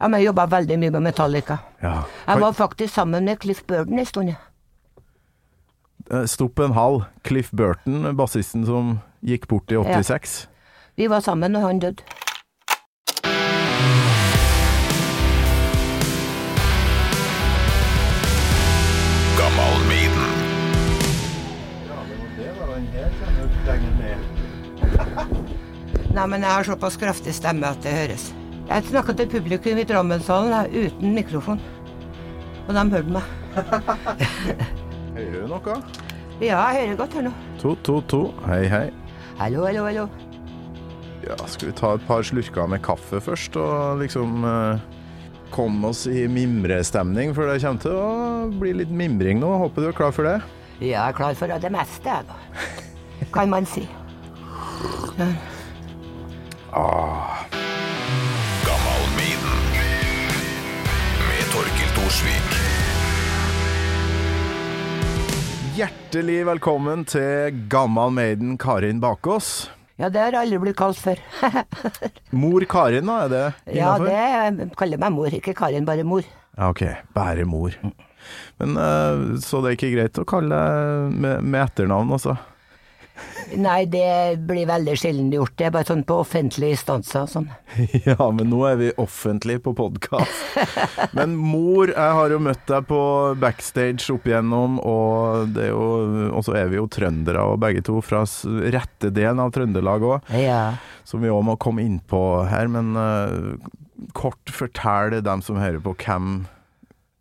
Ja, men jeg jobba veldig mye med Metallica. Ja. Jeg var faktisk sammen med Cliff Burden en stund. ja. Eh, Stopp en hal. Cliff Burton, bassisten som gikk bort i 86. Vi var sammen når han døde. Nei, men jeg har såpass kraftig stemme at det høres. Jeg snakka til publikum i Drammenshallen uten mikrofon. Og de hørte meg. Hører du noe? Ja, jeg hører godt her nå. To, to, to. Hei, hei. Hallo, hallo, hallo. Ja, skal vi ta et par slurker med kaffe først, og liksom eh, komme oss i mimrestemning, for det kommer til å bli litt mimring nå. Håper du er klar for det? Ja, jeg er klar for det meste, jeg, da. Kan man si. Gammal Thorsvik. Hjertelig velkommen til Gammal Maiden Karin Bakås. Ja, det har jeg aldri blitt kalt før. Mor Karin, da? Er det ja, det kaller meg mor, ikke Karin, bare mor. Ja, ok. Bare mor. Men eh, så det er ikke greit å kalle deg med, med etternavn, altså? Nei, det blir veldig sjelden gjort. Det er bare sånn på offentlige instanser og sånn. Ja, men nå er vi offentlig på podkast. Men mor, jeg har jo møtt deg på backstage opp igjennom, og det er jo Og så er vi jo trøndere og begge to, fra rette delen av Trøndelag òg, Ja. som vi òg må komme inn på her. Men uh, kort fortell dem som hører på, hvem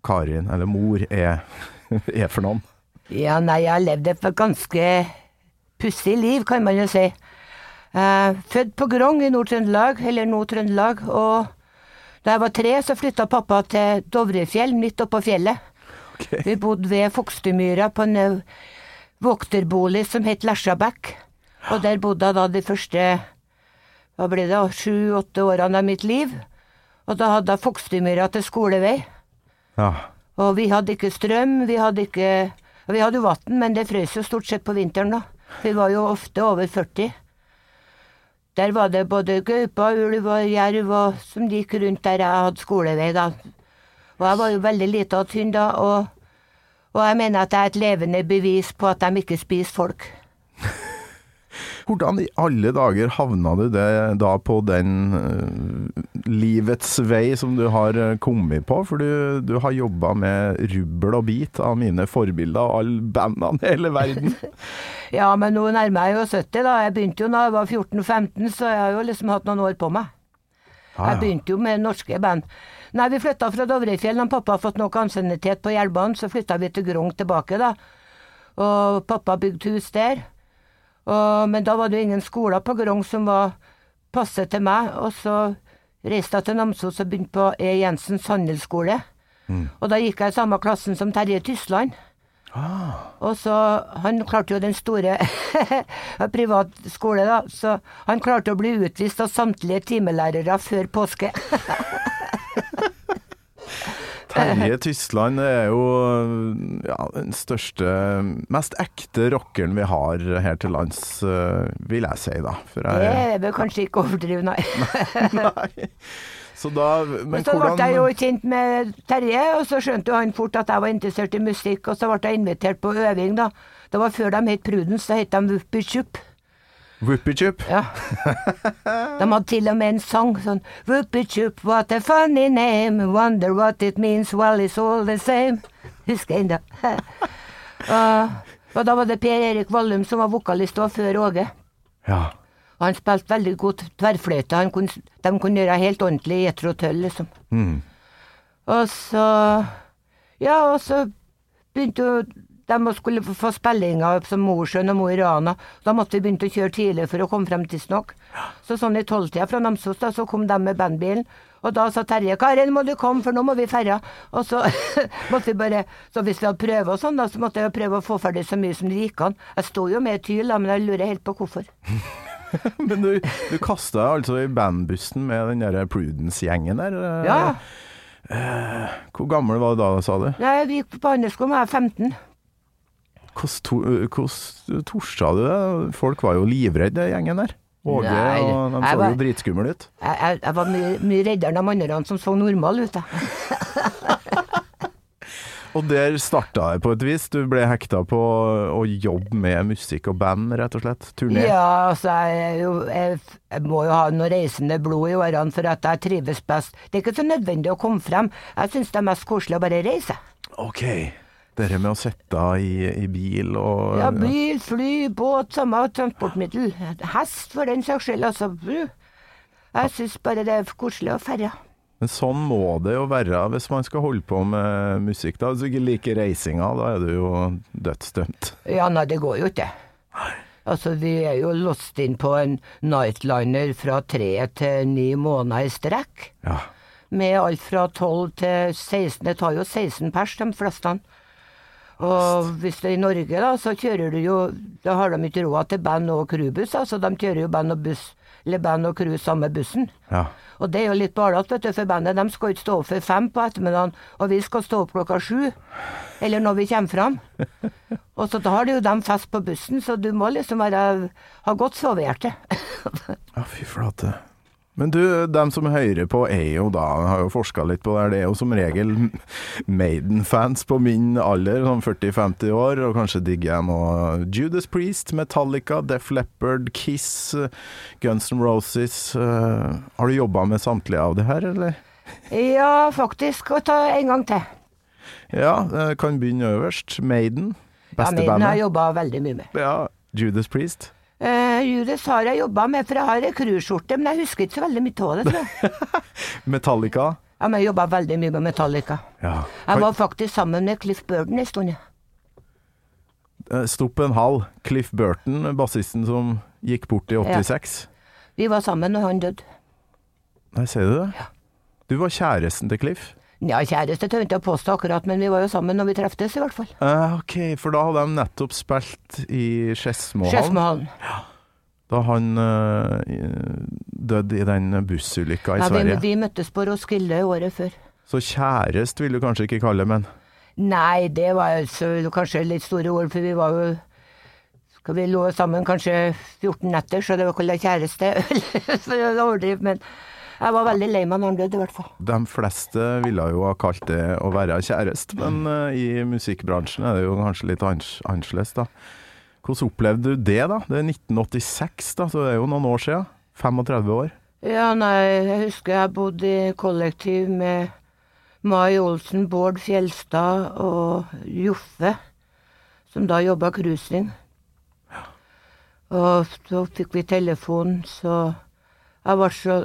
Karin, eller mor, er, er for noen. Ja, nei, jeg har levd et ganske pussig liv, kan man jo si. Eh, født på Grong i Nord-Trøndelag, eller Nord-Trøndelag, og da jeg var tre, så flytta pappa til Dovrefjell, midt oppå fjellet. Okay. Vi bodde ved Fokstumyra på en eh, vokterbolig som het Lesjabekk, og der bodde jeg da de første hva ble det, sju-åtte årene av mitt liv. Og da hadde jeg Fokstumyra til skolevei. Ja. Og vi hadde ikke strøm, vi hadde ikke Vi hadde jo vann, men det frøs jo stort sett på vinteren, da. Vi var jo ofte over 40. Der var det både gaupa, ulv og jerv og, som gikk rundt der jeg hadde skolevei, da. Og jeg var jo veldig lita og tynn da, og, og jeg mener at jeg er et levende bevis på at de ikke spiser folk. Hvordan i alle dager havna du det da på den uh, livets vei som du har eh, kommet på? For du, du har jobba med rubbel og bit av mine forbilder og alle bandene i hele verden. Ja, men nå nærmer jeg jo 70, da. Jeg begynte jo da jeg var 14-15, så jeg har jo liksom hatt noen år på meg. Ah, Jeg begynte jo med norske band. Nei, vi flytta fra Dovrefjell. Når pappa har fått nok ansiennitet på jernbanen, så flytta vi til Grong tilbake, da. Og pappa bygde hus der. Og, men da var det ingen skoler på Grong som var passe til meg. Og så reiste jeg til Namsos og begynte på E. Jensens handelsskole. Og da gikk jeg i samme klassen som Terje Tysland. Og så Han klarte jo den store privat skole, da, så han klarte å bli utvist av samtlige timelærere før påske. Terje Tysland er jo ja, den største, mest ekte rockeren vi har her til lands, eh, vil jeg si, da. Det jeg, er vel kanskje ikke overdrive, nei. nei. Så da Men Men så ble jeg jo kjent med Terje, og så skjønte jo han fort at jeg var interessert i musikk, og så ble jeg invitert på øving, da. Det var før de het Prudence, da het de Wuppi Chup. Whoopi-chup? Ja. De hadde til og med en sang sånn Whoopie-chup, what a funny name, wonder what it means, well it's all the same. Husker jeg ennå. og, og da var det Per Erik Vallum som var vokalist òg, før Åge. Ja. Og han spilte veldig godt tverrfløyte. De kunne gjøre helt ordentlig Jethro tøll, liksom. Mm. Og så Ja, og så begynte jo de skulle få- spillinger som Mosjøen og Mo i Rana. Da måtte vi begynne å kjøre tidlig for å komme frem tidsnok. Så sånn i tolvtida fra Namsos, da, så kom de med bandbilen. Og da sa Terje 'Karin, må du komme, for nå må vi ferja'. Og så måtte vi bare Så hvis vi hadde prøvd og sånn, da, så måtte jeg prøve å få ferdig så mye som det gikk an. Jeg sto jo med tyl, da, men jeg lurer helt på hvorfor. Men du, du kasta deg altså i bandbussen med den der Prudence-gjengen der. eh. Ja. Eh, hvor gammel var du da, sa du? Nei, vi gikk på barneskolen, jeg var 15. Hvordan to- torsa du det? Folk var jo livredde, gjengen der. Åge, og de så var- jo dritskumle ut. Jeg, jeg, jeg var mye, mye reddere enn de andre som så normale ut. Og der starta det på et vis. Du ble hekta på å jobbe med musikk og band, rett og slett. Turné. Ja, altså, jeg, jeg, jeg må jo ha noe reisende blod i årene for at jeg trives best. Det er ikke så nødvendig å komme frem. Jeg syns det er mest koselig å bare reise. Ok. Dette med å sitte i, i bil og Ja, bil, fly, båt, samme transportmiddel. Hest for den saks skyld, altså. Jeg syns bare det er koselig å ferde. Men sånn må det jo være hvis man skal holde på med musikk. da. Hvis du ikke liker reisinga, da er du jo dødsdømt. Ja, nei, det går jo ikke. Altså, vi er jo låst inn på en nightliner fra tre til ni måneder i strekk. Ja. Med alt fra 12 til 16. Det tar jo 16 pers, de fleste. Og hvis det er i Norge, da, så kjører du jo Da har de ikke råd til band og crewbuss, altså de kjører jo band og buss, eller band og crew samme bussen. ja. Og det er jo litt ballete, vet du, for bandet de skal ikke stå opp før fem på ettermiddagen, og vi skal stå opp klokka sju. Eller når vi kommer fram. Og så da har de jo dem fest på bussen, så du må liksom være, ha godt sovehjerte. Ja, fy flate. Men du, dem som hører på er jo da, har jo forska litt på det, det er jo som regel Maiden-fans på min alder, sånn 40-50 år, og kanskje digger jeg nå Judas Priest, Metallica, Def Leppard, Kiss, Guns N' Roses. eh, har du jobba med samtlige av de her, eller? ja, faktisk. Og ta en gang til. Ja, eh, kan begynne øverst. Maiden, Beste bandet. Ja, Maiden har jeg jobba veldig mye med. Ja, Judas Priest. Eh, Judas har jeg jobba med, for jeg har ei crewskjorte, men jeg husker ikke så veldig mye av det. tror jeg. Metallica. Ja, men jeg jobba veldig mye med Metallica. Ja. Jeg var faktisk sammen med Cliff Burden en stund. ja. Eh, Stopp en hal. Cliff Burton, bassisten som gikk bort i 86. Vi var sammen når han døde. Nei, ser du det? Ja. Du var kjæresten til Cliff? Ja, kjæreste tør jeg ikke å påstå akkurat, men vi var jo sammen når vi treftes, i hvert fall. Eh, ok, for da hadde de nettopp spilt i Skedsmohallen. Skedsmohallen. Da han eh, døde i den bussulykka i Ja, vi, Sverige. vi møttes på Roskilde året før. Så kjærest vil du kanskje ikke kalle det, men Nei, det var altså, kanskje litt store ord, for vi var jo skal Vi lå sammen kanskje 14 netter, så det var ikke kjæreste. For å overdrive, men jeg var veldig lei meg når han døde, i hvert fall. de fleste ville jo ha kalt det å være kjærest. Men eh, i musikkbransjen er det jo kanskje litt annerledes, da. Hvordan opplevde du det, da? Det er 1986, da, så det er jo noen år siden. 35 år. Ja, nei, jeg husker jeg bodde i kollektiv med Mai Olsen, Bård Fjelstad og Joffe, som da jobba cruising. Og så fikk vi telefon, så jeg var så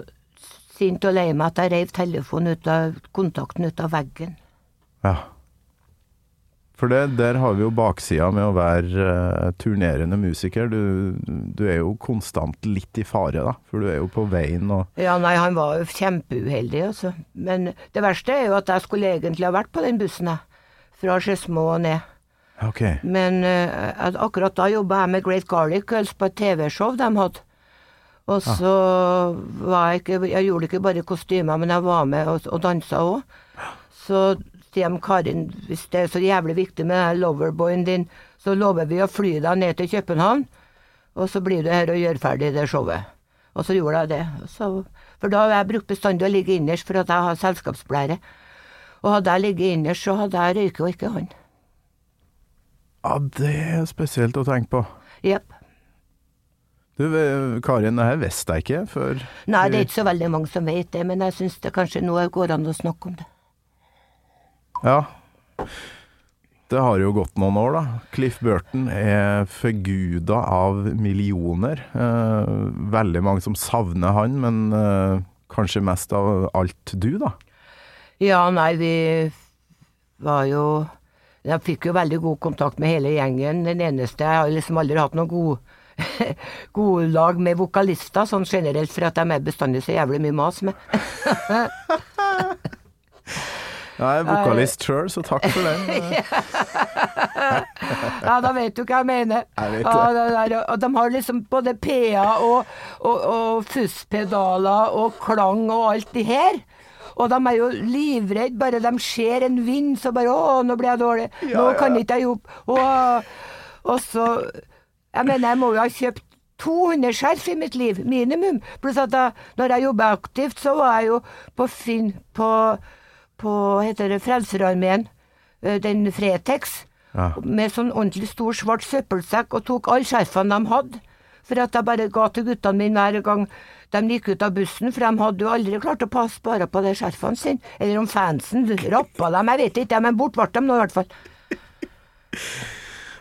sint og lei meg at jeg reiv telefonen ut av kontakten ut av veggen. Ja. For det, der har vi jo baksida med å være uh, turnerende musiker. Du, du er jo konstant litt i fare, da. For du er jo på veien og Ja, nei, han var jo kjempeuheldig, altså. Men det verste er jo at jeg skulle egentlig ha vært på den bussen, jeg. Fra Skedsmo og ned. Okay. Men uh, akkurat da jobba jeg med Great Garlic Girls på et TV-show de hadde. Og så var jeg ikke Jeg gjorde ikke bare kostymer, men jeg var med og, og dansa òg. Så sier de Karin, hvis det er så jævlig viktig med den loverboyen din, så lover vi å fly deg ned til København, og så blir du her og gjør ferdig det showet. Og så gjorde jeg det. Så, for da har jeg brukt bestandig å ligge innerst for at jeg har selskapsblære. Og hadde jeg ligget innerst, så hadde jeg røyket, og ikke han. Ja, det er spesielt å tenke på. Jepp. Du, eh, Karin, det her visste jeg ikke før Nei, det er ikke så veldig mange som vet det, men jeg syns det kanskje nå går an å snakke om det. Ja. Det har jo gått noen år, da. Cliff Burton er forguda av millioner. Eh, veldig mange som savner han, men eh, kanskje mest av alt du, da. Ja, nei, vi var jo Jeg fikk jo veldig god kontakt med hele gjengen. Den eneste Jeg har liksom aldri hatt noe god god lag med vokalister, sånn generelt, for at de er bestandig så jævlig mye mas med. Jeg er vokalist sjøl, så takk for det. Ja, da vet du hva jeg mener. Jeg vet Ja, det der, og de har liksom både PA og, og, og fusspedaler og klang og alt det her. Og de er jo livredde, bare de ser en vind, så bare 'Å, nå blir jeg dårlig'. 'Nå Ja, ja, kan ikke jeg jobbe'. Og, og så Jeg mener, jeg må jo ha kjøpt 200 skjerf i mitt liv, minimum. Pluss at da når jeg jobba aktivt, så var jeg jo på Finn på, på heter det, Frelserarmeen, eh, den Fretex, Ja. med sånn ordentlig stor svart søppelsekk og tok alle skjerfene de hadde. For at jeg bare ga til guttene mine hver gang de gikk ut av bussen, for de hadde jo aldri klart å passe bare på de skjerfene sine. Eller om fansen rappa dem, jeg vet ikke, men bort ble de nå i hvert fall.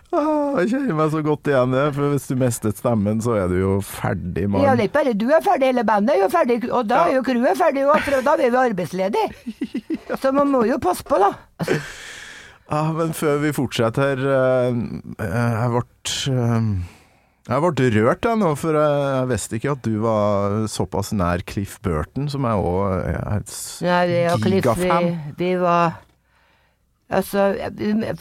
Ah, jeg kjenner meg så godt igjen det, for hvis du mistet stemmen, så er du jo ferdig mann. Ja, er ikke bare du er ferdig, hele bandet er jo ferdig, og da er jo crewet ferdig òg, for da blir vi arbeidsledige. Så man må jo passe på, da. Ah, men før vi fortsetter eh, Jeg ble eh, Jeg ble rørt jeg nå, for jeg, visste ikke at du var såpass nær Cliff Burton, som jeg òg er og Cliff, vi, vi var Altså,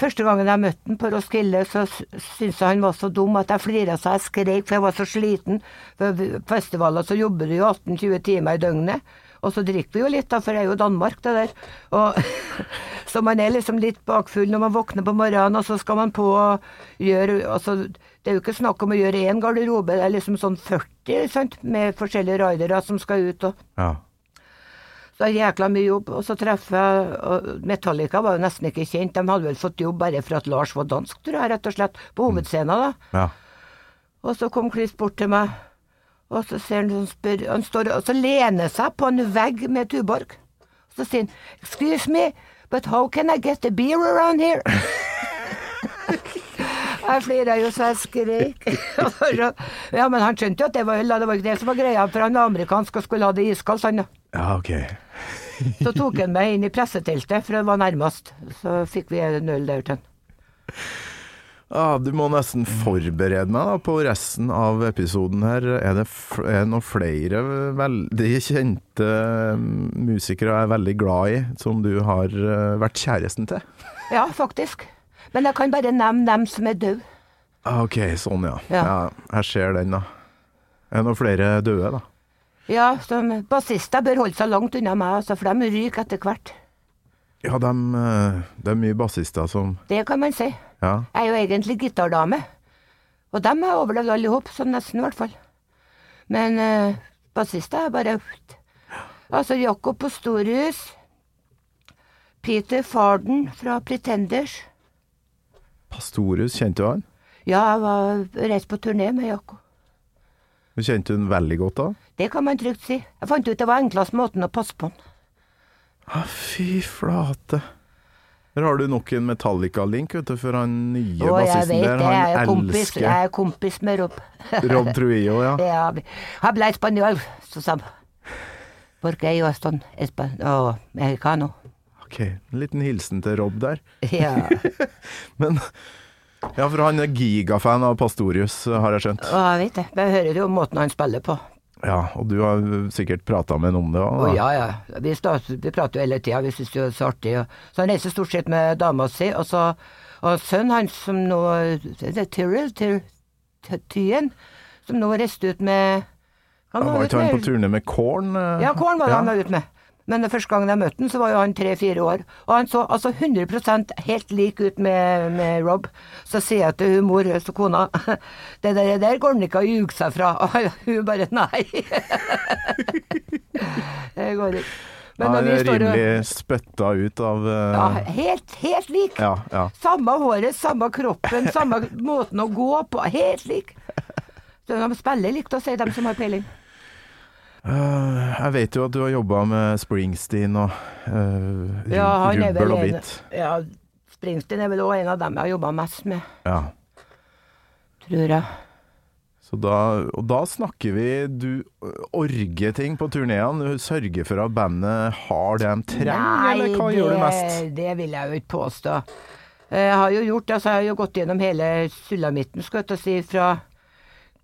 første gangen jeg møtte han på Roskilde, så syntes jeg han var så dum at jeg flira så jeg skrek, for jeg var så sliten. Vi- festivaler så jobber du jo 18-20 timer i døgnet, og så drikker vi jo litt, da, for det er jo Danmark, det der. Og, så man er liksom litt bakfull når man våkner på morgenen, og så skal man på og gjøre altså, Det er jo ikke snakk om å gjøre én garderobe, det er liksom sånn 40, sant, med forskjellige ridere som skal ut og Ja. Så er jækla mye jobb. Og så treffer jeg Metallica var jo nesten ikke kjent. De hadde vel fått jobb bare for at Lars var dansk, tror jeg, rett og slett. På hovedscenen, da. ja. Og så kom Chris bort til meg, og så ser han sånn spør Han står og så lener seg på en vegg med Tuborg. Så sier han 'Excuse me, but how can I get a beer around here?' Jeg flira jo så jeg skrek. ja, men han skjønte jo at det var øl, det var ikke det som var greia, for han var amerikansk og skulle ha det iskaldt, han da. ja, ok. Så tok han meg inn i presseteltet, for det var nærmest. Så fikk vi en øl der til han. Ah, du må nesten forberede meg da på resten av episoden her. Er det, er det noen flere veldig kjente eh, musikere jeg er veldig glad i, som du har eh, vært kjæresten til? Ja, faktisk. Men jeg kan bare nevne dem som er døde. Ah, ok, sånn ja. Ja. ja. Jeg ser den, da. Er det noen flere døde, da? Ja, som bassister bør holde seg langt unna meg, altså, for de ryker etter hvert. Ja, dem, eh, det er mye bassister som Det kan man si. Ja. Jeg er jo egentlig gitardame. Og dem har overlevd alle i hop, sånn nesten i hvert fall. Men uh, bassister er bare Altså Jakob på Storhus. Peter Farden fra Pretenders. Pastorius, kjente du han? Ja, jeg var reist på turné med Jakob. Du kjente hun veldig godt da? Det kan man trygt si. Jeg fant ut det var enklest måten å passe på han. Ah, fy flate. Her har du nok en Metallica-link, for han nye Og bassisten der. Han jeg elsker Han kompis, jeg er kompis med Rob. Rob Trujillo, ja. Ja, habla español, så sa Porque yo estoy espa oh, mexicano. Ok, en liten hilsen til Rob der. Ja. Men Ja, for han er gigafan av Pastorius, har jeg skjønt. Ja, jeg vet det. Jeg hører jo måten han spiller på. Ja, og du har sikkert prata med ham om det òg? ja, ja. Vi, start, vi prater jo hele tida, vi syns det er så artig. Så han reiser stort sett med dama si, og så og sønnen hans som nå Det er Tyrrell Tyr, Tyen, som nå reiste ut med han Var ikke han på turné med Korn? Ja, Korn var det han var ute med. Men den første gangen jeg møtte han, så var jo han tre-fire år. Og han så altså 100% helt lik ut med, med Rob. Så sier jeg til hun mor, så kona, det der, der går han ikke å ljuge seg fra. Og hun bare nei. det går ikke. Men Han er rimelig spytta ut av uh... ja, helt, helt lik. ja, ja. Samme håret, samme kroppen, samme måten å gå på. Helt lik. Så de spiller likt å si, dem som har peiling. Eh, jeg vet jo at du har jobba med Springsteen og uh, Ja, rubbel og bit. Ja, Springsteen er vel òg en av dem jeg har jobba mest med, Ja. tror jeg. Så da, og da snakker vi Du orger ting på turneene. Du sørger for at bandet har det de trenger, eller hva gjør du mest? det vil jeg jo ikke påstå. Jeg har jo gjort altså, jeg har jo gått gjennom hele sulamitten, skal jeg ta si, fra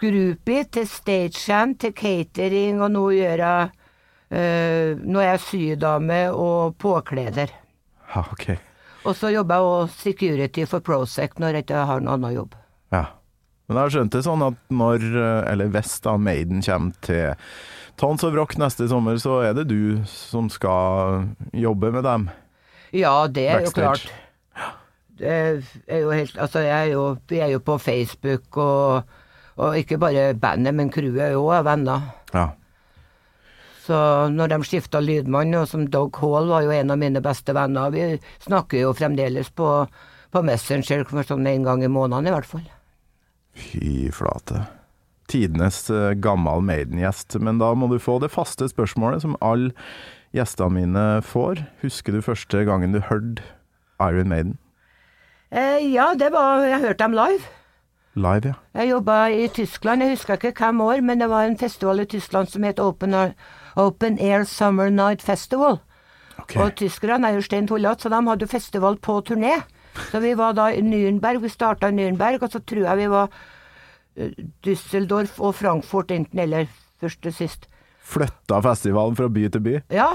groupie til stagehand til catering, og nå gjør jeg eh, Nå er jeg sydame og påkleder. Ja, ok. Og så jobber jeg òg security for Prosec når jeg ikke har noen annen jobb. Ja. Men jeg har skjønt det sånn at når, eh, eller hvis da Maiden kommer til Tons of Rock neste sommer, så er det du som skal jobbe med dem. Ja, det er jo klart. Det er jo helt Altså, jeg er jo, vi er jo på Facebook og, Og ikke bare bandet, men crewet òg er venner. Ja. Så når de skifta lydmann, og som Doug Hall var jo en av mine beste venner, vi snakker jo fremdeles på, på Messenger sånn en gang i måneden i hvert fall. Fy flate. Tidenes eh, gammal Maiden-gjest. Men da må du få det faste spørsmålet som alle gjestene mine får. Husker du første gangen du hørte Iron Maiden? Eh, ja, det var Jeg hørte dem live. Live, ja. Jeg jobba i Tyskland, jeg husker ikke hvem år, men det var en festival i Tyskland som het Open, Open Air Summer Night Festival. Okay. Og tyskerne er jo stein tullete, så de hadde festival på turné. Så vi var da i Nürnberg, vi starta i Nürnberg, og så tror jeg vi var eh, Düsseldorf og Frankfurt enten eller først og sist. Flytta festivalen fra by til by? Ja,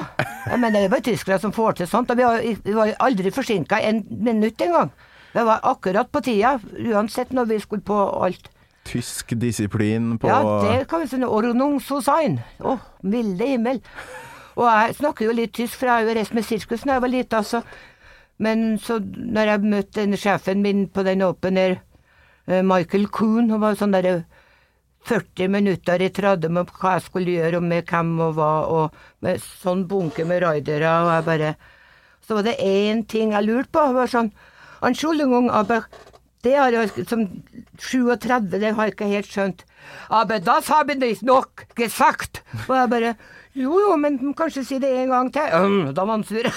men det er bare tyskere som får til sånt. Og vi var, vi var aldri forsinka en minutt engang. Det var akkurat på tida, uansett når vi skulle på alt. Tysk disiplin på Ja, det kan vi si. Ordnung so sein. Å, milde himmel. Og jeg snakker jo litt tysk, for jeg har jo reist med sirkus da jeg var lita, så Men så når jeg møtte den sjefen min på den Open Air, eh, Michael Kuhn, han var sånn derre 40 minutter i tråd med hva jeg skulle gjøre, og med hvem og hva, og med sånn bunke med raidere, og jeg bare Så var det én ting jeg lurte på. Det var sånn Entschuldigung, aber det har jeg som 37, det har jeg ikke helt skjønt. Aber das haben ich noch gesagt. Og jeg bare Jo jo, men kanskje si det en gang til. Um, da var han sur.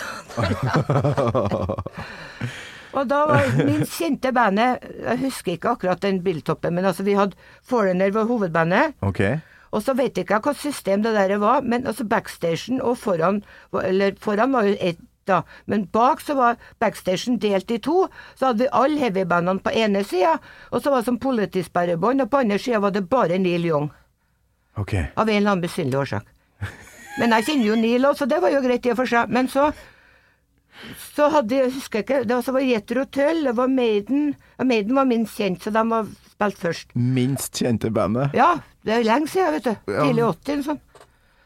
Og da var min kjente bandet Jeg husker ikke akkurat den biltoppen, men altså vi hadde Foreigner var hovedbandet. Okay. Og så vet jeg ikke hva system det der var, men altså backstagen og foran Eller foran var jo ett, da, men bak så var backstation delt i to. Så hadde vi alle heavybandene på ene sida, og så var det som politisperrebånd, og på andre sida var det bare Neil Young. Okay. Av en eller annen besynderlig årsak. Men jeg kjenner jo Neil òg, så det var jo greit i og for seg. Men så så hadde jeg, husker jeg ikke, det var, så var Jethro Tull, det var Maiden Og Maiden var minst kjent, så de var spilt først. Minst kjente bandet? Ja, det er lenge siden, vet du. Tidlig 80 eller sånn.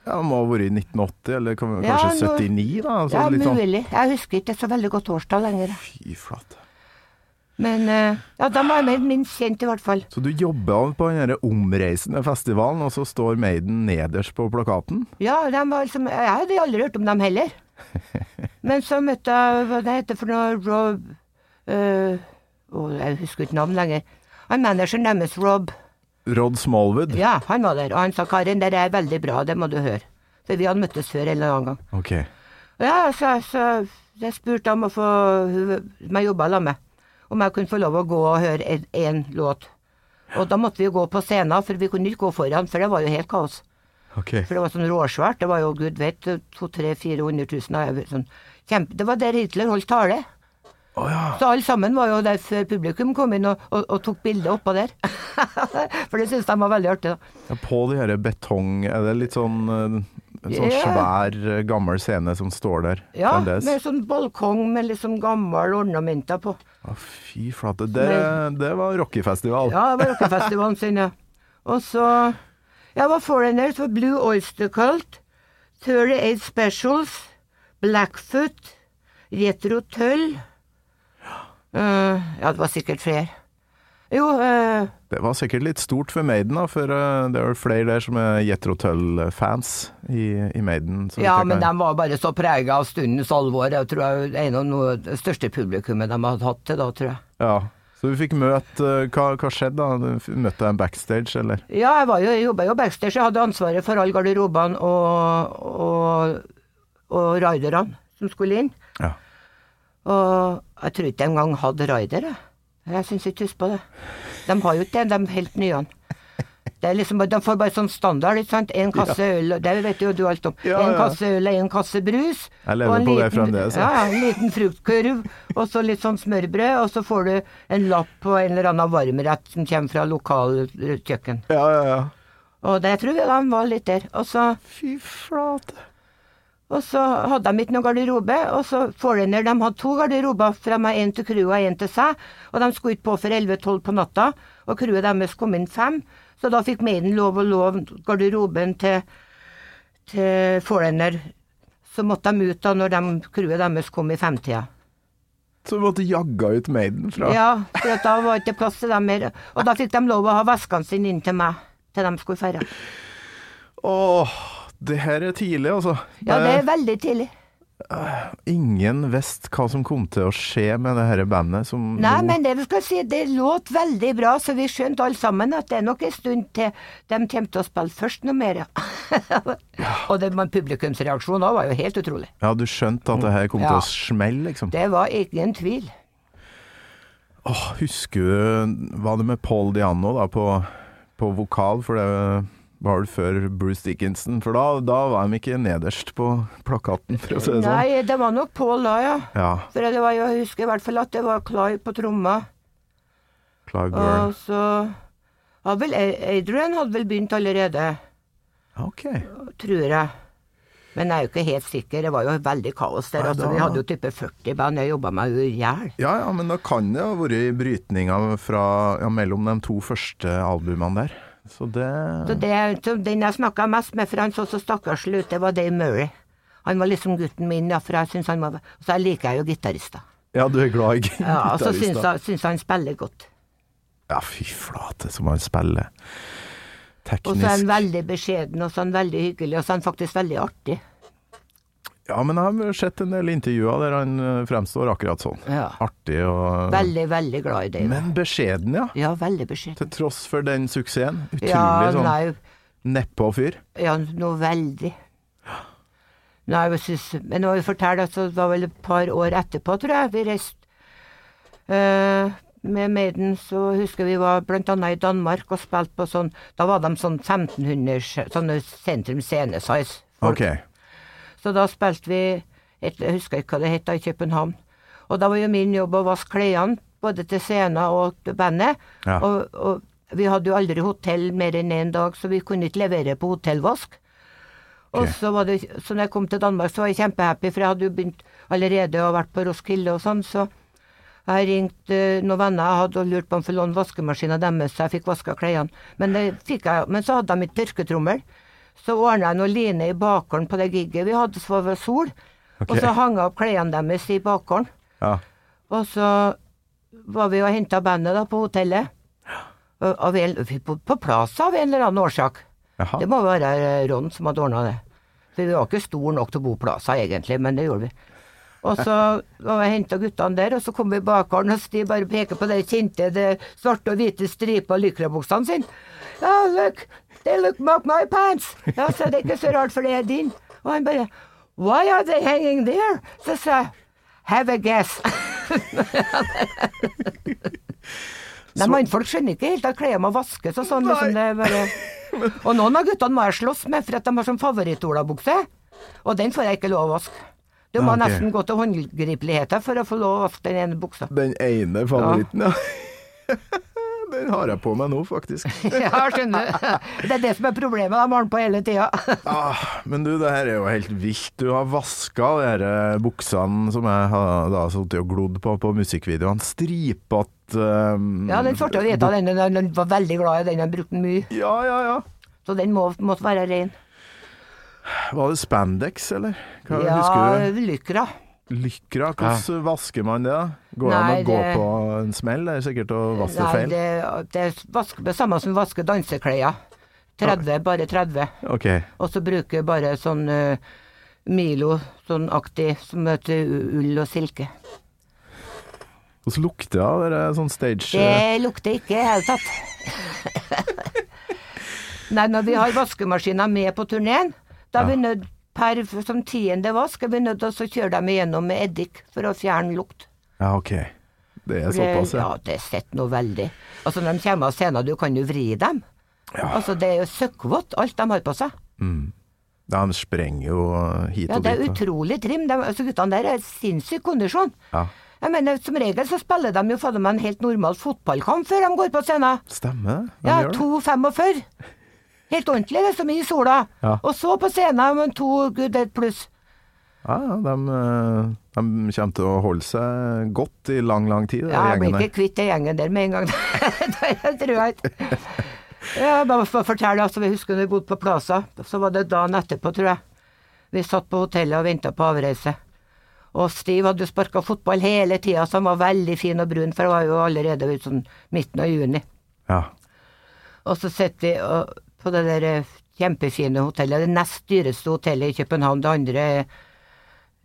Ja, det må ha vært i 1980, eller kan- Ja, kanskje nå- 79, da? Altså, ja, sånn. mulig. Jeg husker ikke så veldig godt årstall lenger. Fy flate. Men eh, ja, da var jeg minst kjent, i hvert fall. Så du jobba på den omreisende festivalen, og så står Maiden nederst på plakaten? Ja, de var liksom Jeg hadde aldri hørt om dem heller. Men så møtte jeg Hva det heter for noe Rob eh, oh, Jeg husker ikke navnet lenger. Han manageren deres, Rob. Rod Smallwood? Ja, han var der. Og han sa 'Karin, det er veldig bra, det må du høre'. For vi hadde møttes før en eller annen gang. Ok. Ja, så, så jeg spurte om å få som jeg jobba sammen med, om jeg kunne få lov å gå og høre én låt. Og da måtte vi jo gå på scenen, for vi kunne ikke gå foran, for det var jo helt kaos. ok. For det var sånn råsvært. Det var jo gud vet 200 000-400 000. Sånn, kjempe, det var der Hitler holdt tale. Å ja. Så alle sammen var jo der før publikum kom inn og, og, og tok bilde oppå der. for det syns de var veldig artig, da. Ja, På de her betong Er det litt sånn eh, En sånn Ja. svær, eh, gammel scene som står der Ja, fremdeles? med sånn balkong med liksom gamle ornamenter på. Å, fy flate. Det, det var rockefestival. Ja, det var rockefestivalen sin, ja. Og så Jeg var foreigner for Blue Oyster Cult, 38 Specials, Blackfoot, Retro Tull Eh, Ja, det var sikkert flere. Jo, uh, Det var sikkert litt stort for Maiden, da, for uh, det er vel flere der som er Jetro Tull-fans i, i Maiden. ja, men de var bare så prega av stundens alvor. Jeg tror jeg er en av noe, det største publikummet de hadde hatt til da, tror jeg. Ja. Så du fikk møte Hva, hva skjedde da? Du Møtte deg backstage, eller? Ja, jeg, var jo, jeg jobba jo backstage. Jeg hadde ansvaret for alle garderobene og, og, og riderne som skulle inn. Ja. Og jeg tror ikke de engang hadde raider, jeg. Jeg syns ikke husk på det. De har jo ikke det, de helt nye. Det er liksom, de får bare sånn standard, ikke sant. En kasse øl, det vet jo du alt om. Ja, en ja. kasse øl og en kasse brus. Jeg lever på det liten- fremdeles. Ja, ja, en liten fruktkurv, og så litt sånn smørbrød, og så får du en lapp på en eller annen varmrett som kommer fra lokalkjøkken. Ja, ja, ja. Og det tror jeg de var litt der. Og så Fy flate. Og så hadde de ikke noen garderobe, og så Foreigner de hadde to garderober, for de hadde en til crewet og en til seg, og de skulle ikke på for 11-12 på natta, og crewet deres kom inn fem, så da fikk Maiden lov å låne garderoben til, til Foreigner. Så måtte de ut da når de, crewet deres kom i femtida. Så du måtte jagga ut Maiden fra Ja, for da var det ikke plass til dem mer. Og da fikk de lov å ha veskene sine inn til meg, til de skulle feire. Åh, det her er tidlig, altså. Ja, det er veldig tidlig. Ingen visste hva som kom til å skje med det her bandet som Nei, men det vi skal si, det låt veldig bra, så vi skjønte alle sammen at det er nok en stund til de kommer til å spille først noe mer, ja. Og det, men publikumsreaksjonen òg var jo helt utrolig. Ja, du skjønte at det her kom Ja. til å smelle, liksom. Det var ingen tvil. Åh, husker du Var det med Paul Diano da på, på vokal? For det var vel før Bruce Dickinson? For da, da var de ikke nederst på plakaten, for å si det sånn. Nei, det var nok Paul da, ja. Ja. For det var jeg husker i hvert fall at det var Clive på tromma. Clive Burr. Og så hadde vel Adrian hadde vel begynt allerede, Ok. tror jeg. Men jeg er jo ikke helt sikker, det var jo veldig kaos der. Nei, altså, da- vi hadde jo type 40 band, jeg jobba meg jo i hjel. Ja, ja, men da kan det ha vært brytninga fra, ja, mellom de to første albumene der. Så det Så det, så den jeg snakka mest med, for han så så stakkarslig ut, det var Dave Murray. Han var liksom gutten min, ja, for jeg syns han var Og så liker jeg jo gitarister. Ja, du er glad i Ja, og så syns jeg syns han spiller godt. Ja, fy flate som han spiller. Teknisk. Og så er han veldig beskjeden, og så er han veldig hyggelig, og så er han faktisk veldig artig. Ja, men jeg har sett en del intervjuer der han eh, fremstår akkurat sånn. Ja. Artig og Veldig, veldig glad i det. Men beskjeden, ja. Ja, veldig beskjeden. Til tross for den suksessen. Utrolig Ja, sånn nei, nedpå fyr. ja, noe veldig. Nei, jeg synes, men nå vil jeg fortelle at det var vel et par år etterpå, tror jeg, vi reiste uh, med Maiden, så husker vi var blant annet i Danmark og spilte på sånn Da var de sånn 1500 sj- sånne sentrum scene-size. folk. Ok. Så da spilte vi et, Jeg husker ikke hva det het i København. Og da var jo min jobb å vaske klærne, både til scenen og til bandet. Ja. Og, og vi hadde jo aldri hotell mer enn én dag, så vi kunne ikke levere på hotellvask. Og så var det, så når jeg kom til Danmark, så var jeg kjempehappy, for jeg hadde jo begynt allerede og vært på Roskilde og sånn, så jeg ringte noen venner jeg hadde og lurt på om jeg fikk låne vaskemaskinen deres, så jeg fikk vaska klærne. Men men så hadde de ikke tørketrommel. Så ordna jeg noe line i bakgården på det gigget vi hadde, så var det sol. Okay. Og så hang jeg opp klærne deres i bakgården. Ja. Og så var vi og henta bandet da på hotellet. En, på, på plass av en eller annen årsak. Jaha. Det må være Ron som hadde ordna det. For vi var ikke store nok til å bo på Plaza egentlig, men det gjorde vi. Og så var jeg henta guttene der, og så kom vi i bakgården, og de bare peker på de kjente det svarte og hvite stripa lykrabuksene sine. Ja, look, they look like my pants. Ja, så det er ikke så rart, for det er din. Og han bare Why are they hanging there? Så sa jeg Have a guess. Nei, mannfolk skjønner ikke helt at klærne må vaskes og sånn. Liksom det bare... Og noen av guttene må jeg slåss med, for at de har sånn favorittolabukse, Og den får jeg ikke lov å vaske. Du må Ah, ok. nesten gå til håndgripeligheter for å få lov å den ene buksa. Den ene favoritten, ja. Den har jeg på meg nå, faktisk. Ja, skjønner du. Det er det som er problemet, de har den på hele tida. Ah, men du, det her er jo helt vilt. Du har vaska de eh, buksene som jeg har da sittet og glodd på på musikkvideoene. Stripete um, Ja, den svarte og hvite, den, den, den var veldig glad i den, jeg brukte den mye. Ja, ja, ja. Så den må, måtte være ren. Var det spandex, eller? Hva, Ja, Husker du? lykra. Lykra, hvordan vasker man det? da? Går det an å gå på en smell? Det er sikkert å vaske Nei, feil. det, det er samme som vaske danseklær. 30, bare 30. Okay. Og så bruker jeg bare sånn uh, Milo, sånn aktig, som heter ull og silke. Hvordan lukter det? av det der sånn stage Det lukter ikke i det hele tatt. Nei, når vi har vaskemaskiner med på turneen, da er vi nødt per som tiende vask er vi nødt til å kjøre dem igjennom med eddik for å fjerne lukt. Ja, ok. Det er For såpass, ja. ja, det sitter noe veldig. Altså når de kommer av scenen, du kan jo vri dem. Altså det er jo søkkvått, alt de har på seg. Ja, de sprenger jo hit Ja, det er dit. utrolig trim. De, altså guttene der er sinnssyk kondisjon. Ja. Jeg mener, Som regel så spiller de jo fader meg en helt normal fotballkamp før de går på scenen. Stemmer. De Ja, gjør det. 2,45. Helt ordentlig, det mye i sola. Ja. Og så på scenen med to gud et pluss. Ja, ja, de, eh, de kommer til å holde seg godt i lang, lang tid, Ja, jeg blir ikke kvitt den gjengen der med en gang. det tror jeg ikke. Ja, bare for å fortelle, altså, vi husker når vi bodde på Plaza, så var det dagen etterpå, tror jeg. Vi satt på hotellet og venta på avreise. Og Steve hadde jo sparka fotball hele tida, så han var veldig fin og brun, for det var jo allerede ut sånn midten av juni. Ja. Og så sitter vi og, på det der eh, kjempefine hotellet, det nest dyreste hotellet i København. Det andre er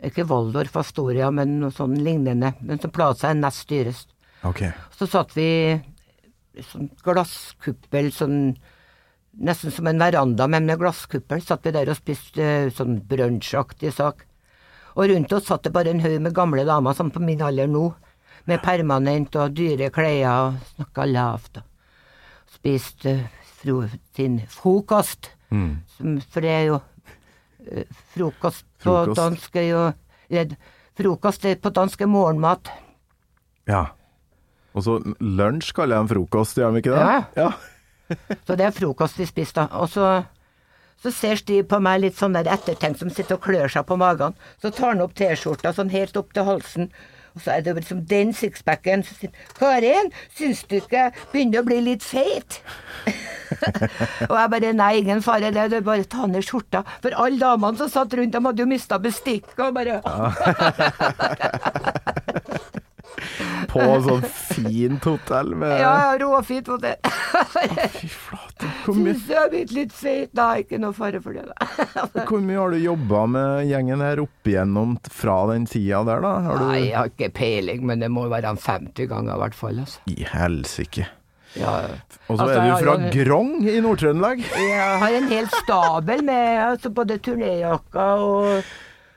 ikke Waldorf Astoria, men noe sånn lignende. Men så Plaza er nest dyrest. Okay. Så satt vi i sånn glasskuppel, sånn nesten som en veranda, men med glasskuppel. Satt vi der og spiste eh, sånn brunsjaktig sak. Og rundt oss satt det bare en haug med gamle damer, som på min alder nå, med permanent og dyre klær, og snakka lavt og spiste fro, sin frokost. Mm. Som, for det er jo eh, Frokost på Frokost. dansk er jo eller, Frokost er på dansk er morgenmat. Ja. Og så lunsj kaller de frokost, gjør de ikke det? Ja. ja. Så det er frokost vi spiser, da. Og så, så ser Stiv på meg litt sånn der ettertenkt som sitter og klør seg på magen. Så tar han opp T-skjorta sånn helt opp til halsen. Og så er det liksom den sixpacken. Så sier han, Karin, syns du ikke jeg begynner å bli litt feit? og jeg bare nei, ingen fare, det er bare ta ned skjorta. For alle damene som satt rundt, de hadde jo mista bestikk. Og bare På sånn fint hotell med Ja, ja, råfint hotell. Fy flate. Syns jeg er blitt litt feit? Nei, ikke noe fare for det, da. hvor mye har du jobba med gjengen her opp igjennom fra den tida der, da? Har du Nei, jeg har ikke peiling, men det må være en 50 ganger i hvert fall. Altså. I helsike. Ja. Og så Altså, er du fra jo Grong i Nord-Trøndelag. Jeg har en hel stabel med altså, både turnéjakker og,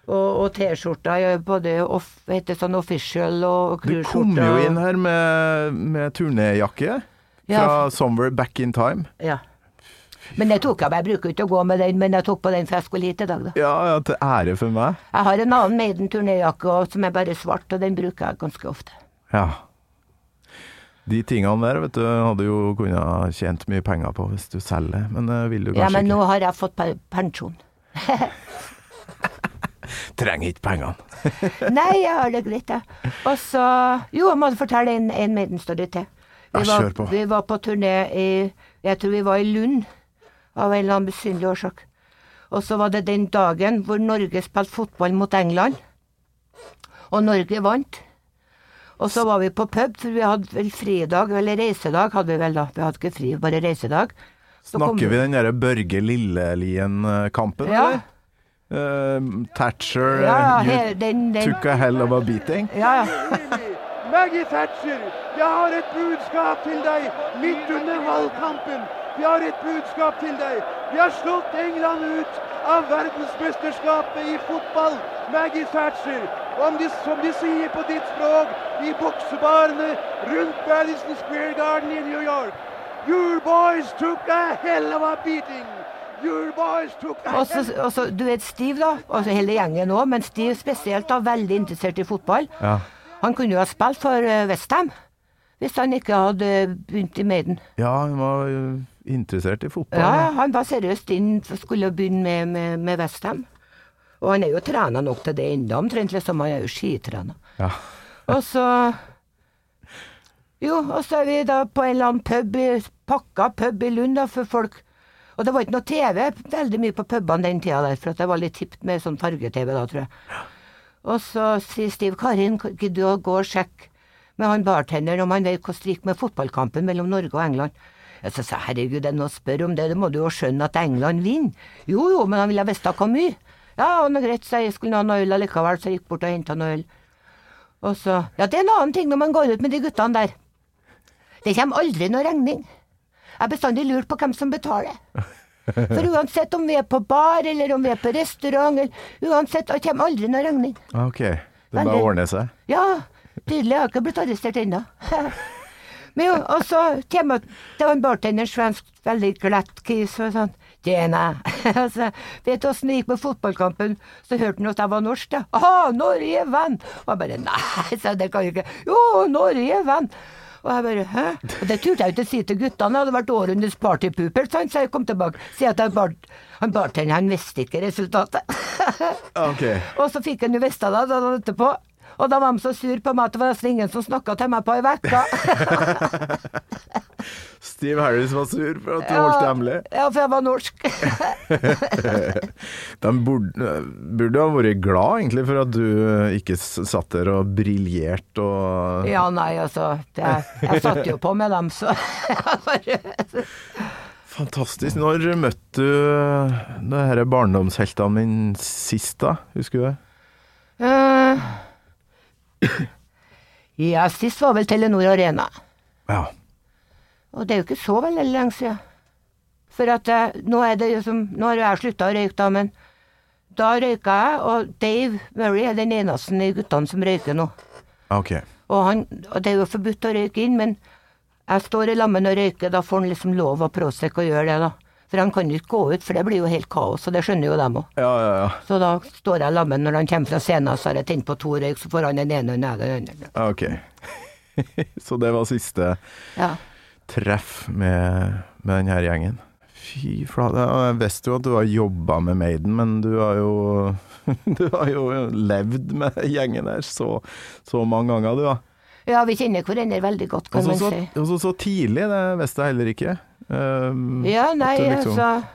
og, og T-skjorta, Både off, heter sånn official og Du kom jo inn her med, med turnéjakke Ja. fra Somewhere Back in Time. Ja. Men jeg tok jeg meg. Jeg bruker ikke å gå med den, men jeg tok på den for jeg skulle hit i dag, da. Ja, ja, til ære for meg. Jeg har en annen Maiden turnéjakke som er bare svart, og den bruker jeg ganske ofte. Ja. De tingene der, vet du, hadde jo kunnet tjent mye penger på hvis du selger, men det vil du Ja, kanskje men nå har jeg fått pensjon. Trenger ikke pengene. Nei, jeg har det greit, jeg. Og så Jo, jeg må fortelle en, en Maiden-story til. Vi Ja, var, kjør på. vi var på turné i Jeg tror vi var i Lund, av en eller annen besynderlig årsak. Og så var det den dagen hvor Norge spilte fotball mot England. Og Norge vant. Og så var vi på pub, for vi hadde vel fridag, eller reisedag hadde vi vel da. Vi hadde ikke fri, bare reisedag. Så kom Snakker vi den derre Børge Lillelien-kampen, Ja. eller? Uh, Thatcher, Ja, ja, he- den, den took a hell of a beating. Ja, ja. Maggie Thatcher, jeg har et budskap til deg midt under valgkampen. Vi har et budskap til deg. Vi har slått England ut av verdensmesterskapet i fotball. Maggie Thatcher, de, som de sier på ditt språk, i boksebarene rundt Madison Square Garden i New York. Your boys took a hell of a beating. Your boys took a også, også, du vet Steve, da, altså hele gjengen òg, men Steve spesielt, da, veldig interessert i fotball. Ja. Han kunne jo ha spilt for eh, Westham hvis han ikke hadde begynt i Maiden. ja, han var jo interessert i fotball. Ja, han var seriøst inn, skulle begynne med, med, med Westham. Og han er jo trena nok til det ennå, omtrent. Liksom, han er jo skitrena. Ja. Og så Jo, og så er vi da på en eller annen pub, i- pakka pub i Lund da, for folk. Og det var ikke noe TV veldig mye på pubene den tida der, for at det var litt hipt med sånn farge-TV da, tror jeg. Og så sier Stiv Karin, gidder du å gå og sjekke med han bartenderen om han vet hvordan det gikk med fotballkampen mellom Norge og England? Jeg så sa herregud, det er noe å spørre om det, det må du jo skjønne at England vinner. Jo jo, men han ville visst hvor mye. Ja, noe greit, så jeg skulle ha noe øl allikevel, så jeg gikk bort og henta noe øl. Og så Ja, det er en annen ting når man går ut med de guttene der. Det kommer aldri noe regning. Jeg har bestandig lurt på hvem som betaler. For uansett om vi er på bar, eller om vi er på restaurant, eller uansett, det kommer aldri noe regning. Ok, det bare ordner seg. Ja, tydelig. Jeg har ikke blitt arrestert ennå. Men jo, og så kommer det var en bartender, svensk, veldig glatt kis, og sånn Tjena. Altså, vet du åssen det gikk med fotballkampen? Så hørte han at jeg var norsk, da. Aha, Norge venn! Og jeg bare nei, sa det kan jeg ikke. Jo, Norge venn! Og jeg bare hæ? Og det turte jeg jo ikke si til guttene, det hadde vært århundrets partypooper, sant? så jeg kom tilbake. Si at jeg bar, han bartenderen, visste ikke resultatet. okay. Og så fikk han jo vite det da etterpå. Og da var de så sur på meg at det var nesten ingen som snakka til meg på ei uke. Steve Harris var sur for at du holdt det hemmelig. Ja, for jeg var norsk. De burde, burde ha vært glad egentlig for at du ikke satt der og briljerte og Ja, nei, altså. Jeg, jeg satt jo på med dem, så Fantastisk. Når møtte du det barndomsheltene mine sist, da? Husker du det? Eh, Ja, sist var vel Telenor Arena. Ja. Og det er jo ikke så veldig lenge siden. For at jeg, nå er det jo som Nå har jeg slutta å røyke, da, men da røyka jeg, og Dave Murray er den eneste i guttene som røyker nå. Ok. Og, han, og det er jo forbudt å røyke inn, men jeg står i lammen og røyker, da får han liksom lov av Prosec å gjøre det, da. For han kan jo ikke gå ut, for det blir jo helt kaos, og det skjønner jo dem òg. Ja, ja, ja. Så da står jeg sammen når han kommer fra scenen, så har jeg tent på to røyk, så får han den ene og den andre. Ok. Så det var siste Ja. treff med, med den her gjengen. Fy flate. Jeg visste jo at du har jobba med Maiden, men du har jo Du har jo levd med gjengen her så, så mange ganger, du, da. Ja, vi kjenner hverandre veldig godt, kan man si. og så, så tidlig, det visste jeg heller ikke. Um, Ja, nei, liksom- altså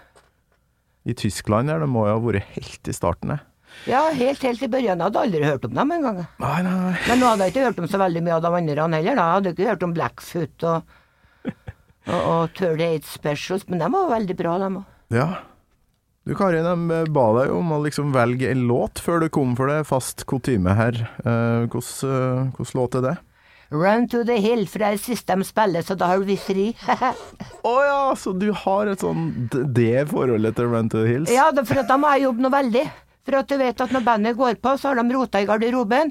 I Tyskland der, det må jo ha vært helt i starten, det. Ja, helt, helt i børjan. Jeg hadde aldri hørt om dem engang. Nei, nei, nei. Men nå hadde jeg ikke hørt om så veldig mye av de andre heller, da. Jeg hadde ikke hørt om Blackfoot og, og, og 38 Specials, men de var veldig bra, de òg. Ja. Du Kari, de ba deg om å liksom velge en låt før du kom for det, fast kutyme her. Hvilken Hvordan eh, låt er det? Run to the hill, for det er det siste de spiller, så da har vi fri. Å ja, så du har et sånn det forholdet til Run to the Hills? ja, for da må jeg jobbe noe veldig. For at du vet at når bandet går på, så har de rota i garderoben.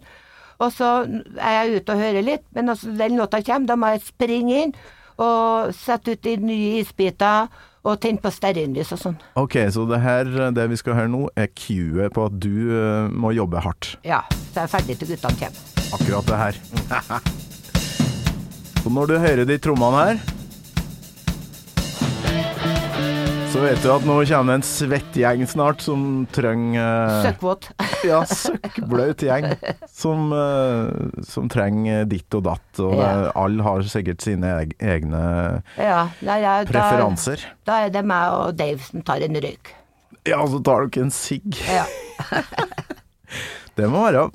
Og så er jeg ute og hører litt, men altså, den låta kommer, da må jeg springe inn og sette ut de nye isbiter og tenne på stearinlys og sånn. Ok, så det her, det vi skal høre nå, er cuet på at du uh, må jobbe hardt. Ja, så er jeg ferdig til guttene kommer. Akkurat det her. Og når du hører de trommene her, så vet du at nå kommer en svett gjeng snart som trenger eh, Søkkvåt. Ja, søkkblaut gjeng som, eh, som trenger ditt og datt. Og Ja. alle har sikkert sine egne Ja, nei, ja, da, preferanser. da er det meg og Dave som tar en røyk. Ja, så tar dere en sigg. Ja. Det må være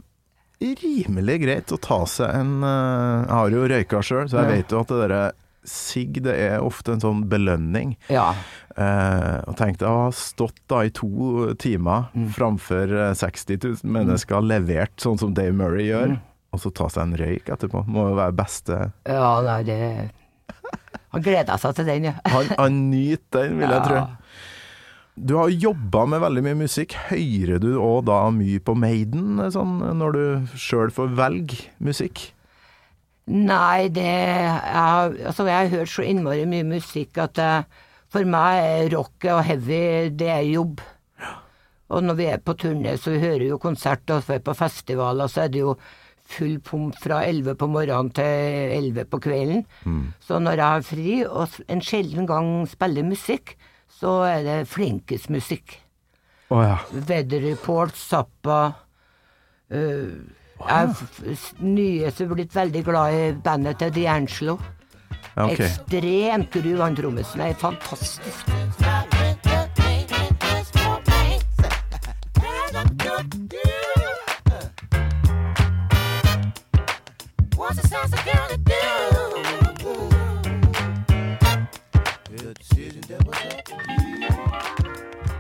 rimelig greit å ta seg en eh, Jeg har jo røyka sjøl, så jeg Ja. vet jo at det derre sigg, det er ofte en sånn belønning. ja. Eh, og tenk deg å ha stått da i to timer Mm. framfor eh, 60 000 mennesker, levert sånn som Dave Murray gjør, Mm. og så ta seg en røyk etterpå. Må jo være beste Ja, nei, det Han gleder seg til den, ja. Han, han nyter den, vil jeg tro. Du har jobba med veldig mye musikk. Hører du òg da mye på Maiden, sånn, når du sjøl får velge musikk? Nei, det jeg, altså, jeg har hørt så innmari mye musikk at eh, for meg rock og heavy, det er jobb. Og når vi er på turné, så vi hører jo konsert, og så er vi på festivaler, så er det jo full pomp fra 11 på morgenen til 11 på kvelden. Så når jeg har fri, og en sjelden gang spiller musikk, så er det flinkismusikk. Å ja. Weather Report, Zappa øh, Jeg er f- f- nyeste blitt veldig glad i bandet til D'Angelo. ja ok. Ekstremt gru, han trommisen. er fantastisk.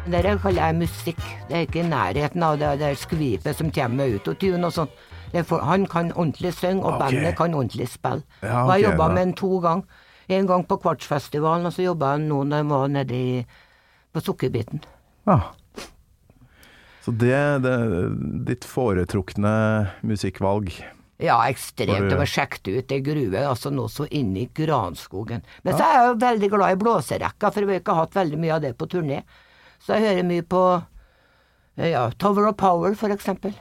Det kaller jeg musikk. Det er ikke i nærheten av det der skvipet som kommer med autotune og sånn. Han kan ordentlig synge, og okay. bandet kan ordentlig spille. Ja, og jeg jobba med han to ganger. En gang på Kvartsfestivalen, og så jobba jeg nå når jeg var nede i, på Sukkerbiten. Ja. Så det, det er ditt foretrukne musikkvalg. Ja, ekstremt. Det var sjekket ut. Det gruve, altså nå så inni granskogen. Men så er jeg jo veldig glad i blåserekka, for vi har ikke hatt veldig mye av det på turné. Så jeg hører mye på eh, ja, Tower of Power, for eksempel.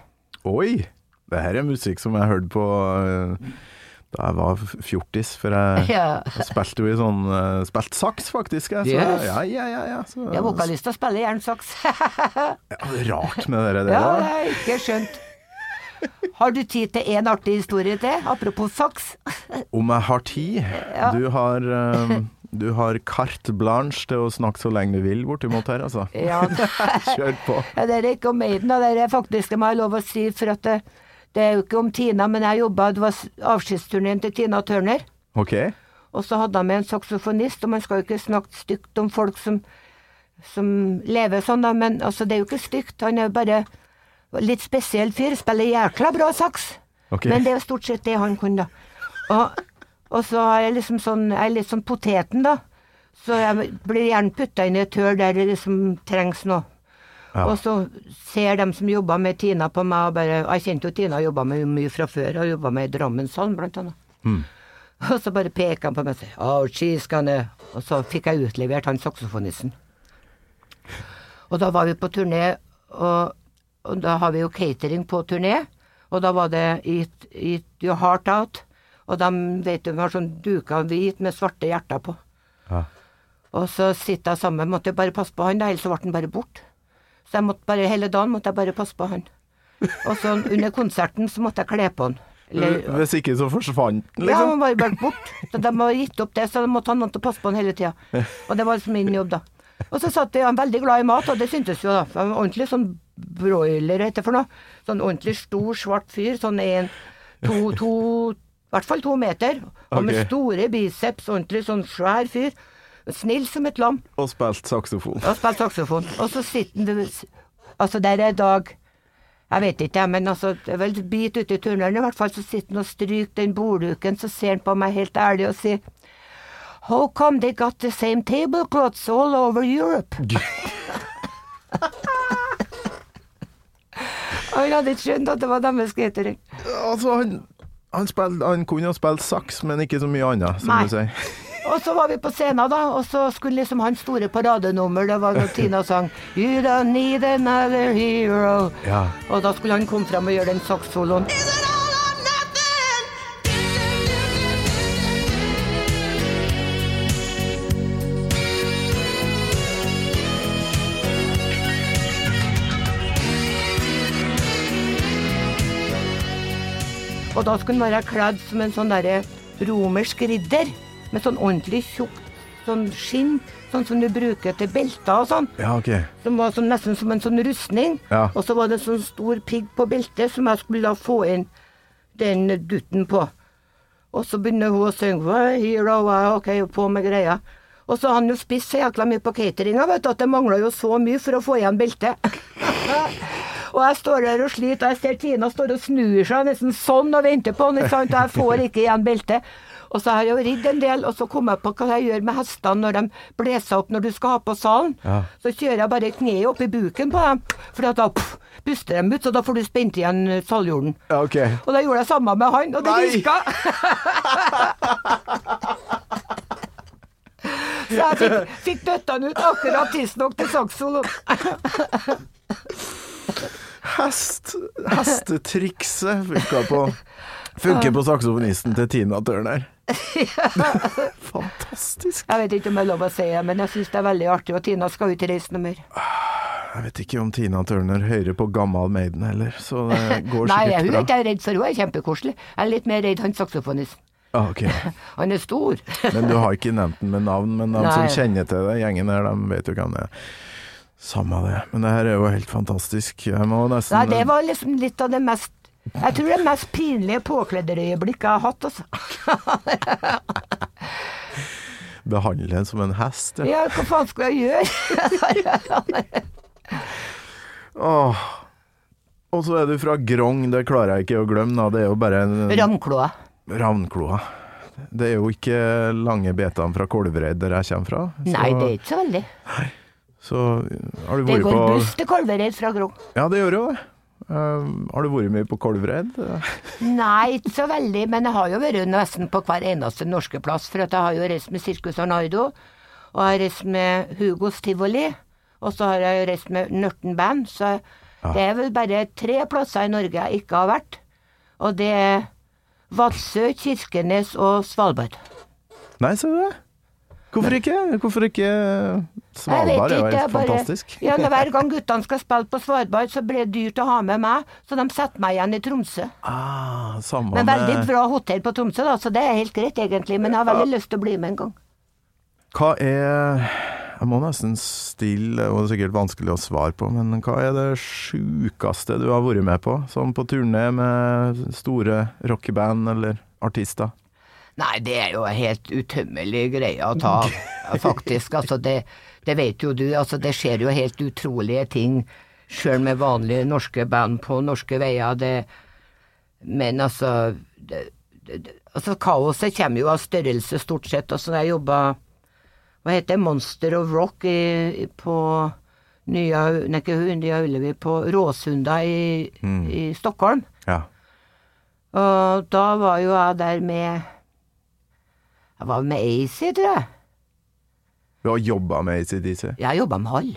Oi! Det her er musikk som jeg hørte på eh, da jeg var fjortis, for jeg, Ja. jeg spilte jo i sånn eh, Spilte saks, faktisk. Jeg, så, Yes. ja, ja, ja, ja, så, Jeg er vokalist å spille jernsaks. Ja, rart med dere, det der. ja, det er ikke skjønt. Har du tid til én artig historie til? Apropos saks. Om jeg har tid? Du har eh, Du har carte blanche til å snakke så lenge du vil bortimot her, altså. Ja, Kjør på. Ja, det er ikke om Maiden, og Det er faktisk, det må jeg lov å si, for at det, det er jo ikke om Tina, men jeg jobba Det var avskjedsturneen til Tina Turner. OK? Og så hadde han med en saksofonist, og man skal jo ikke snakke stygt om folk som, som lever sånn, da, men altså, det er jo ikke stygt. Han er jo bare litt spesiell fyr, spiller jækla bra saks. Ok. Men det er jo stort sett det han kunne, da. Og, og så er jeg liksom sånn, jeg er litt sånn poteten, da. Så jeg blir gjerne putta inn i et høl der det liksom trengs noe. Ja. Og så ser de som jobber med Tina på meg, og bare Jeg kjente jo Tina jobba med mye fra før, og jobba med i Drammenshallen, blant annet. Og så bare peker han på meg og sier oh, she's gonna Og så fikk jeg utlevert han saksofonisten. Og da var vi på turné, og, og da har vi jo catering på turné. Og da var det It, eat Your Heart Out. Og de vet du, har sånn duker hvit med svarte hjerter på. Ja. Og så sitter jeg sammen, måtte jeg bare passe på han, da, ellers så ble han bare borte. Så jeg måtte bare, hele dagen måtte jeg bare passe på han. Og så under konserten så måtte jeg kle på han. Eller, Hvis ikke så forsvant ja, liksom? han var bare borte. Så de har gitt opp det, så de måtte ha noen til å passe på han hele tida. Og det var liksom min jobb, da. Og så satt vi, han veldig glad i mat, og det syntes jo, da. Han var ordentlig sånn broiler, heter det for noe. Sånn ordentlig stor, svart fyr. Sånn en, to, to I hvert fall to meter. Og med store biceps, ordentlig sånn svær fyr. Snill som et lam. Og spilt saksofon. Og spilt saksofon. Og så sitter han Altså, der er Dag Jeg vet ikke, jeg, men altså, det er vel bit ute i tunnelen, i hvert fall, så sitter han og stryker den bordduken, så ser han på meg helt ærlig og sier How come they got the same tablecloths all over Europe? Han hadde ikke skjønt at det var deres catering. Altså, han, han, spill, han kunne ha spilt saks, men ikke så mye annet, som Nei. du sier. Og så var vi på scenen, da, og så skulle liksom hans store paradenummer Det var når Tina sang You don't need another hero. Ja. Og da skulle han komme frem og gjøre den sakssoloen. Og da skulle han være kledd som en sånn derre romersk ridder, med sånn ordentlig tjukt sånn skinn, sånn som du bruker til belter og sånn. Ja, OK. Som var sånn, nesten som en sånn rustning. Ja. Og så var det en sånn stor pigg på beltet som jeg skulle da få inn den dutten på. Og så begynner hun å synge «Well, Hero, ok, på med greia. Og så har han jo spist så jækla mye på cateringa, vet du, at det mangla jo så mye for å få igjen beltet. og jeg står der og sliter, og jeg ser Tina står og snur seg nesten sånn og venter på han, og jeg får ikke igjen beltet. Og så har jeg jo ridd en del, og så kom jeg på hva jeg gjør med hestene når de blåser opp når du skal ha på salen. Ja. Så kjører jeg bare kneet opp i buken på dem, for da pff, puster de ut, så da får du spent igjen saljorden. Ja, ok. Og da gjorde jeg samme med han, og det virka. så jeg fikk, fikk bøtta den ut akkurat tidsnok til sakssoloen. Hest, hestetrikset funka på Funker på saksofonisten til Tina Turner. Fantastisk. Jeg vet ikke om jeg er lov å si det, men jeg syns det er veldig artig, og Tina skal ut i reise noe mer. Jeg vet ikke om Tina Turner hører på gammal Maiden heller, så det går sikkert bra. Nei, hun er ikke redd for, hun er kjempekoselig. Jeg er litt mer redd han saksofonisten. Ah, ok. Han er stor. Men du har ikke nevnt den med navn, men de som kjenner til det, gjengen her, de vet jo hvem det er. Samme det. Men det her er jo helt fantastisk. Jeg må nesten Nei, det var liksom litt av det mest Jeg tror det mest pinlige påkledderøyeblikket jeg har hatt, altså. behandle den som en hest. Ja. Ja, hva faen skulle jeg gjøre? Åh. Og så er du fra Grong, det klarer jeg ikke å glemme. Da. Det er jo bare en Ravnkloa. Ravnkloa. Det er jo ikke lange betene fra Kolvereid der jeg kommer fra. Så, Nei, det er ikke så veldig. Nei. Så har du Det vært går på buss til Kolvereid fra Grong. Ja, det gjør jo det. Eh, har du vært mye på Kolvereid? Nei, ikke så veldig, men jeg har jo vært nesten på hver eneste norske plass. For at jeg har jo reist med Sirkus Arnardo, og jeg har reist med Hugos Tivoli, og så har jeg jo reist med Nørten Band. Så det er vel bare tre plasser i Norge jeg ikke har vært. Og det er Vadsø, Kirkenes og Svalbard. Nei, ser du det. Hvorfor ikke? Hvorfor ikke Svalbard? Ikke, er jo helt fantastisk. Ja, Hver gang guttene skal spille på Svalbard, så blir det dyrt å ha med meg, så de setter meg igjen i Tromsø. Ah, samme Men veldig bra hotell på Tromsø, da, så det er helt greit egentlig. Men jeg har veldig lyst til å bli med en gang. Hva er Jeg må nesten stille, og det er sikkert vanskelig å svare på, men hva er det sjukeste du har vært med på? Sånn på turné med store rockeband eller artister? Nei, det er jo en helt utømmelig greie å ta, faktisk. Altså, det, det vet jo du. Altså, det skjer jo helt utrolige ting, sjøl med vanlige norske band på norske veier. Det, men altså det, det, det- altså Kaoset kommer jo av størrelse, stort sett. Altså, når jeg jobba Hva heter det? Monster of Rock i, på Nya, nei, ikke Nya Ullevi, på Råsunda i, i Stockholm. Ja. Og da var jo jeg der med Jeg var med AC, tror jeg. Du har jobba med ACDC? Jeg jobba med Hall.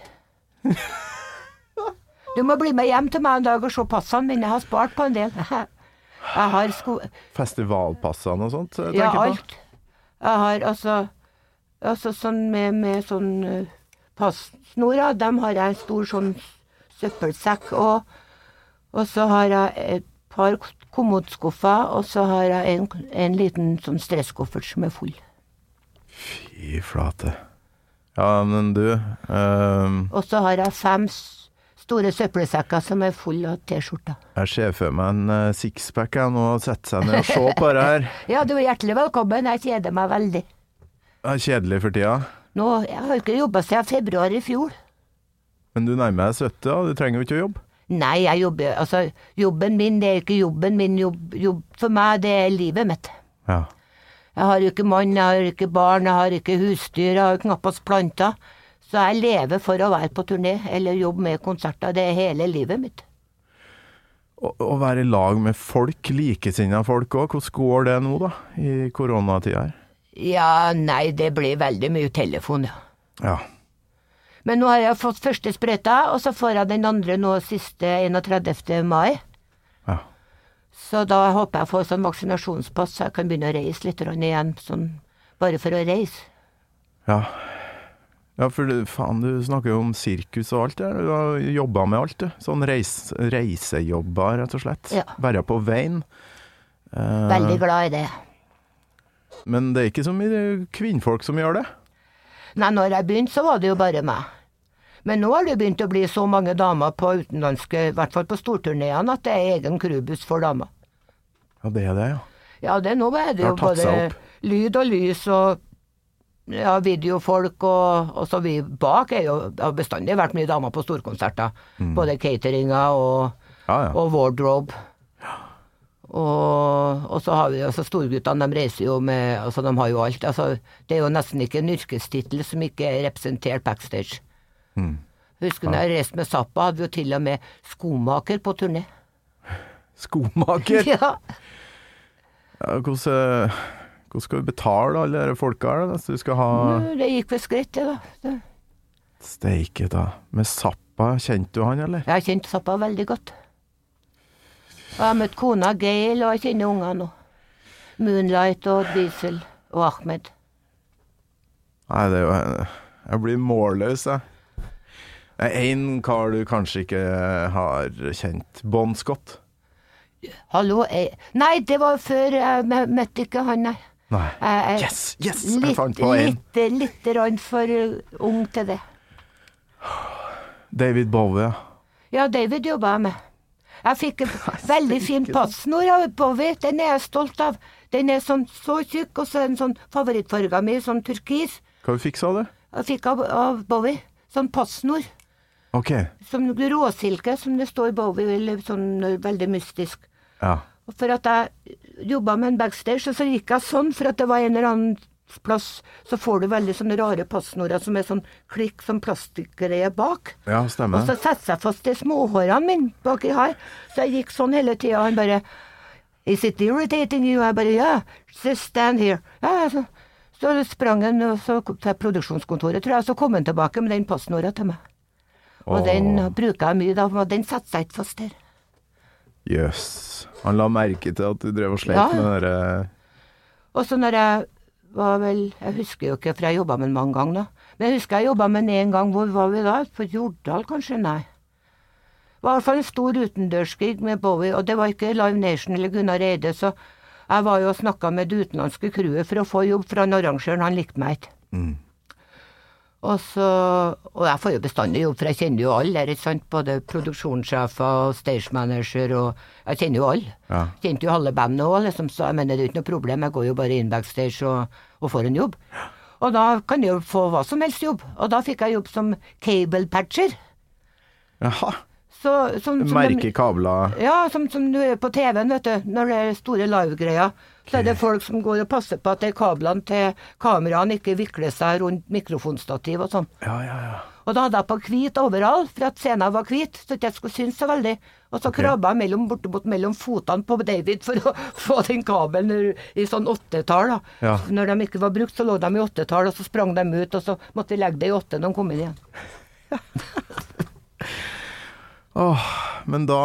Du må bli med hjem til meg en dag og se passene mine. Jeg har spart på en del. Jeg har sko... Festivalpassene og sånt? Ja, alt. Jeg har altså Altså sånn med, med sånn uh, passnora, dem har jeg en stor sånn søppelsekk og Og så har jeg et par kommodskuffer, og så har jeg en, en liten sånn stresskoffert som er full. Fy flate. Ja, men du ehm, Og så har jeg fem store søppelsekker som er fulle av T-skjorter. Jeg ser for meg en eh, sixpack jeg nå, og sette seg ned og se på det her. Ja, du er hjertelig velkommen, jeg kjeder meg veldig. Er kjedelig for tida, Nå, Jeg har ikke jobba siden februar i fjor. men du nærmer deg 70, da. Du trenger jo ikke å jobbe. Nei, jeg jobber Altså, jobben min, det er ikke jobben min. Jobb, jobb for meg, det er livet mitt. Ja. Jeg har ikke mann, jeg har ikke barn, jeg har ikke husdyr, jeg har knappast planter. Så jeg lever for å være på turné eller jobbe med konserter. Det er hele livet mitt. Å, å være i lag med folk, likesinna folk òg. Hvordan går det nå, da? I koronatida her. Ja, nei, det blir veldig mye telefon, ja. Ja. Men nå har jeg fått første sprøyta, og så får jeg den andre nå siste 31. mai. ja. Så da håper jeg å få sånn vaksinasjonspass, så jeg kan begynne å reise litt igjen, sånn bare for å reise. Ja. Ja, for faen, du snakker jo om sirkus og alt der. Du har jobba med alt, du. Sånn reis, reisejobber, rett og slett. Ja. Være på veien. Eh, Veldig glad i det. Men det er ikke så mye kvinnfolk som gjør det. Nei, når jeg begynte, så var det jo bare meg. Men nå har det begynt å bli så mange damer på utenlandske, i hvert fall på storturneene, at det er egen crewbuss for damer. Ja, det er det, ja. Ja, det nå er det jo både lyd og lys og ja, videofolk og, og så vi bak er jo har bestandig vært mye damer på storkonserter. Både cateringa og, Mm. Ja, ja. og wardrobe. Og, og så har vi altså storguttene, de reiser jo med Altså, de har jo alt. Altså, det er jo nesten ikke en yrkestittel som ikke er representert backstage. Mm. Husker når jeg reiste med Zappa, hadde vi jo til og med skomaker på turné. Skomaker. Ja. Ja, hvordan, hvordan skal du betale alle disse folka her, da, hvis du skal ha Det gikk ved skritt, det, da. Steike, da. Med Zappa, kjente du han, eller? Jeg har kjent Zappa veldig godt. Og jeg har møtt kona Gail, og jeg kjenner ungene nå. Moonlight og Diesel og Ahmed. Nei, det er jo Jeg blir målløs, jeg. Det er én kar du kanskje ikke har kjent. Bon Scott. Hallo, jeg Nei, det var før jeg møtte ikke han, nei. Nei. Jeg yes, Yes, Litt, Jeg fant på én. litt, litt rann for uh, ung til det. David Bowie. Ja, David jobba jeg med. Jeg fikk en veldig fin passnord av Bowie. Den er jeg stolt av. Den er sånn så tjukk, og så er den sånn favorittfarga mi, sånn turkis. Hva du fikk, av det? Jeg fikk av, av Bowie. Sånn passnord. OK. Som råsilke, som det står Bowie, eller sånn uh, veldig mystisk. Ja. Og For at jeg jobba med en backstage, og så gikk jeg sånn, for at det var en eller annen plass, så får du veldig sånne rare passnorer som er sånn klikk, som plastikkgreie bak. Ja, stemmer. Og så setter seg fast de småhårene mine baki her. Så jeg gikk sånn hele tida, og han bare Is it irritating you? Jeg bare ja, just stand here. Ja, så, så sprang han så til produksjonskontoret, tror jeg, så kom han tilbake med den passnorda til meg. Og Åh. den bruker jeg mye, da, for den setter seg ikke fast her. Jøss. Han la merke til at du drev og slet Ja. med det derre Og så når jeg var vel Jeg husker jo ikke, for jeg jobba med den mange ganger, da. Men jeg husker jeg jobba med den en gang. Hvor var vi da? På Jordal, kanskje? Nei. Det var i hvert fall en stor utendørsgig med Bowie, og det var ikke Live Nation eller Gunnar Eide, så jeg var jo og snakka med det utenlandske crewet for å få jobb, fra han arrangøren, han likte meg ikke. Og så Og jeg får jo bestandig jobb, for jeg kjenner jo alle her, ikke sant. Både produksjonssjefer og stage manager og Jeg kjenner jo alle. Ja. Kjente jo halve bandet òg, liksom, så jeg mener det er jo ikke noe problem. Jeg går jo bare inn backstage og, og får en jobb. Og da kan jeg jo få hva som helst jobb. Og da fikk jeg jobb som cable patcher. Jaha. Så, som, som Merke kabler ja, som, som du er på TV-en, vet du. Når det er store live-greier. Så er det folk som går og passer på at kablene til kameraene ikke vikler seg rundt mikrofonstativ og sånn. Ja, ja, ja. Og da hadde jeg på hvit overall, for at scenen var hvit, så ikke jeg skulle synes så veldig. Og så krabba jeg mellom, bortimot mellom fotene på David for å få den kabelen i sånn åttetall. Ja. Når de ikke var brukt, så lå de i åttetall, og så sprang de ut, og så måtte vi legge det i åtte når de kom inn igjen. Åh, men da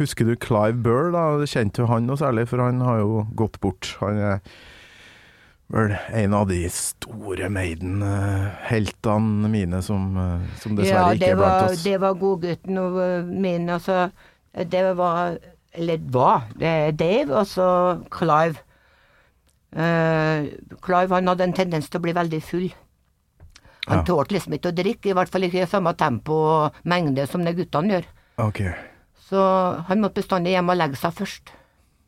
Husker du Clive Burr, da? Du kjente jo han noe særlig, for han har jo gått bort. Han er vel en av de store Maiden-heltene mine som, eh, som dessverre ja, ikke det er blant oss. Ja, det var godgutten øh, min, altså. Det var Eller var. Det Dave og så Clive. Uh, Clive han hadde en tendens til å bli veldig full. Han Ja. tålte liksom ikke å drikke, i hvert fall ikke i samme tempo og mengde som de guttene gjør. Okay. Så han måtte bestandig hjem og legge seg først.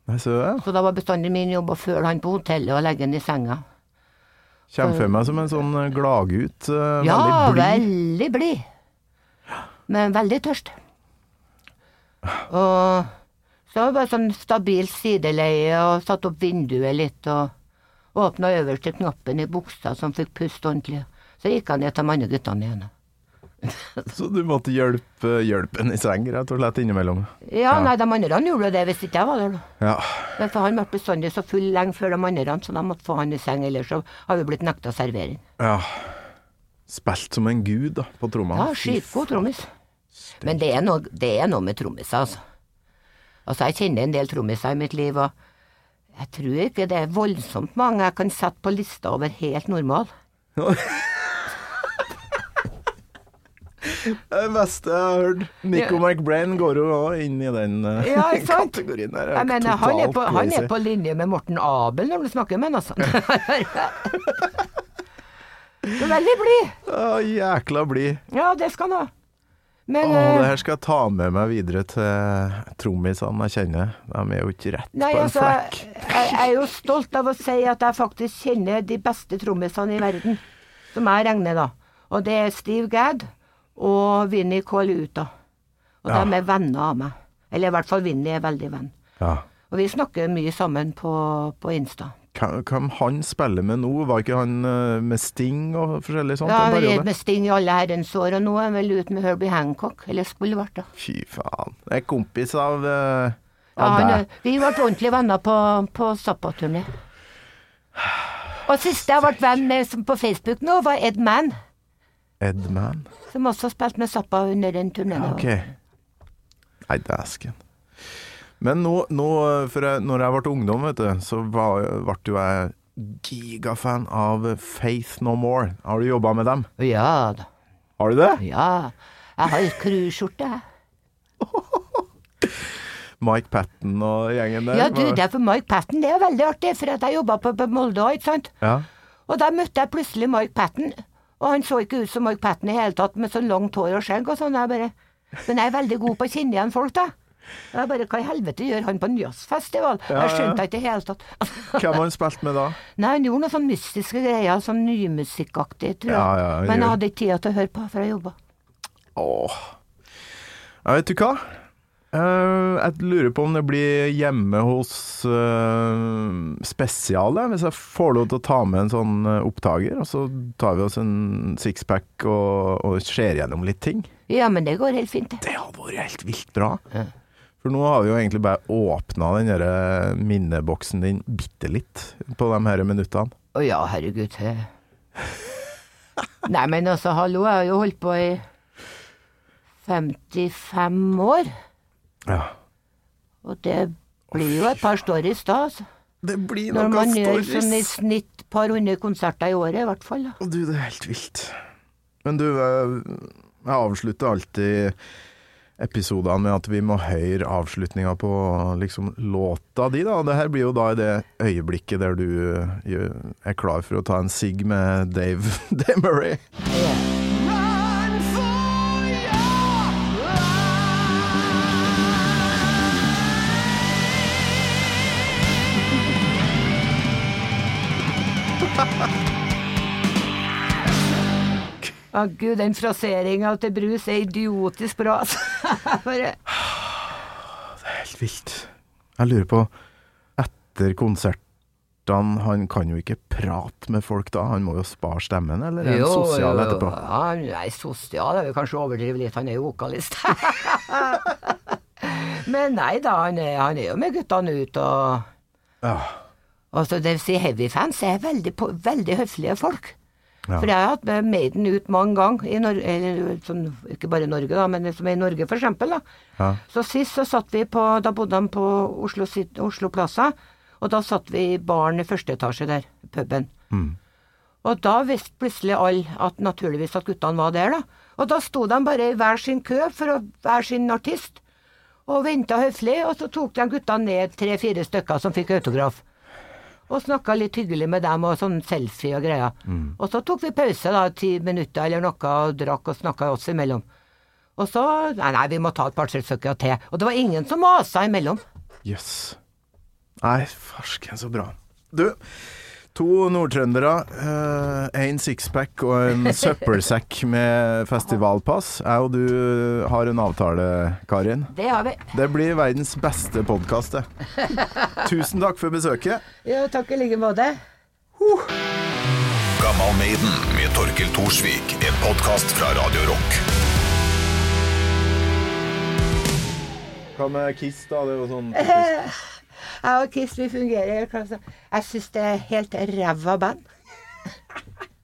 Jeg så, ja. Så da var bestandig min jobb å følge han på hotellet og legge han i senga. Kjem for meg som en sånn eh, gladgutt. eh, Ja, veldig blid. veldig blid. Men veldig tørst. Og så var det bare sånn stabilt sideleie og satt opp vinduet litt og åpna øverste knappen i buksa som fikk puste ordentlig. Så gikk han ned til de andre guttene igjen. Så du måtte hjelpe hjelpen i seng, rett og slett, innimellom? Ja, Ja. nei, de andre gjorde det hvis ikke jeg var der. Ja. Men for han ble bestandig så full lenge før de andre, så de måtte få han i seng, ellers så har vi blitt nekta servering. ja. Spilt som en gud, da, på tromma. Ja, skitgod trommis. Men det er, noe, det er noe med trommiser, altså. Altså, jeg kjenner en del trommiser i mitt liv, og jeg tror ikke det er voldsomt mange jeg kan sette på lista over helt normal. Det beste jeg har hørt. Nico Ja. McBrain går jo inn i den eh, Ja, kategorien der. Jeg mener, han er, på, han er på linje med Morten Abel når du snakker med han, altså. Du er veldig blid. Jækla blid. Ja, det skal han ha. Men Å, eh, det her skal jeg ta med meg videre til trommisene jeg kjenner. De er jo ikke rett Nei, på en altså, flekk. jeg, jeg er jo stolt av å si at jeg faktisk kjenner de beste trommisene i verden, som jeg regner, da. Og det er Steve Gadd og Vinnie da. Og Ja. de er venner av meg. Eller i hvert fall Vinnie er veldig venn. Ja. Og vi snakker mye sammen på, på Insta. Hvem han spiller med nå? Var ikke han eh, med Sting og forskjellig sånt? Ja, han er med Sting i alle herrens år, og nå er han vel ute med Herbie Hancock, eller skulle vært det. Fy faen. Jeg er kompis av, uh, Ja, av han, deg. vi ble ordentlig venner på, på Zappa-turné. Og siste jeg ble venn med på Facebook nå, var Ed Mann, Edman. Som også spilte med Zappa under den turneen. Ja, ok. Nei, dæsken. Men nå, nå jeg, når jeg ble ungdom, vet du, så var, ble jo jeg gigafan av Faith No More. Har du jobba med dem? Ja da. Har du det? Ja. Jeg har crewskjorte, jeg. Mike Patten og gjengen der? Ja, du, det er for Mike Patten, det er veldig artig, for jeg jobba på, på Molde òg, ikke sant. Ja. Og da møtte jeg plutselig Mike Patten, og han så ikke ut som Mark Patten i hele tatt, med sånn langt hår og skjegg og sånn. Jeg bare Men jeg er veldig god på å kjenne igjen folk, da. Jeg bare, Hva i helvete gjør han på en jazzfestival? Ja, Jeg ja. skjønte ikke i hele tatt. Hvem har han spilt med da? Nei, han gjorde noen sånn mystiske greier, sånn nymusikkaktig, tror jeg. Ja, Men jeg hadde ikke tid til å høre på, for jeg jobba. Åh. Vet du hva? Eh, jeg lurer på om det blir hjemme hos uh, Spesial, jeg, hvis jeg får lov til å ta med en sånn eh, opptaker. Og så tar vi oss en sixpack og, og ser gjennom litt ting. Ja, men det går helt fint, det. har hadde vært helt vilt bra. For nå har vi jo egentlig bare åpna den der eh, minneboksen din bitte litt på de her minuttene. Å ja, herregud. eh. Nei, men altså, hallo, jeg har jo holdt på i 55 år. Ja. Og det blir jo et par stories da, altså. Det blir noen Når noe man gjør sånn i stories. snitt par hundre konserter i året, i hvert fall. da. Du, det er helt vilt. Men du, eh, jeg avslutter alltid episodene med at vi må høre avslutninga på liksom låta di, da. Det her blir jo da i det øyeblikket der du eh, er klar for å ta en sigg med Dave Demery. Å gud, den fraseringa til Brus er idiotisk bra. altså. Bare Helt vilt. Jeg lurer på, etter konsertene Han kan jo ikke prate med folk da, han må jo spare stemmen, eller er han sosial etterpå? Ja, han er sosial, jeg vil kanskje overdrive litt, han er jo vokalist. Men nei da, han er, han er jo med guttene ut, og Ja. Altså, det vil si Heavy-fans er veldig, veldig høflige folk. Ja. For jeg har hatt med Maiden ut mange ganger, eller, sånn, ikke bare i Norge, da, men som er i Norge, for eksempel. Ja. Så sist så satt vi på Da bodde han på Oslo, Oslo Plaza, og da satt vi i baren i første etasje der, puben. Og da visste plutselig alle at naturligvis at guttene var der, da. Og da sto de bare i hver sin kø for å hver sin artist, og venta høflig, og så tok de guttene ned tre-fire stykker som fikk autograf. Og snakka litt hyggelig med dem, og sånn selfie og greier. Og så tok vi pause, da, ti minutter eller noe, og drakk og snakka oss imellom. Og så Nei, nei, vi må ta et par-tre stykker til. Og det var ingen som masa imellom. Jøss. Nei, farsken, så bra. Du, to nordtrøndere, én sixpack og en søppelsekk med festivalpass. Jeg og du har en avtale, Karin. Det har vi. Det blir verdens beste podkast, det. Tusen takk for besøket. Ja, takk i like måte. Gammal Maiden med Torkel Thorsvik. En podkast fra Radio Rock. Hva med Kiss, da? Det er jo sånn Jeg og Kiss, vi fungerer. Jeg syns det er helt ræva band.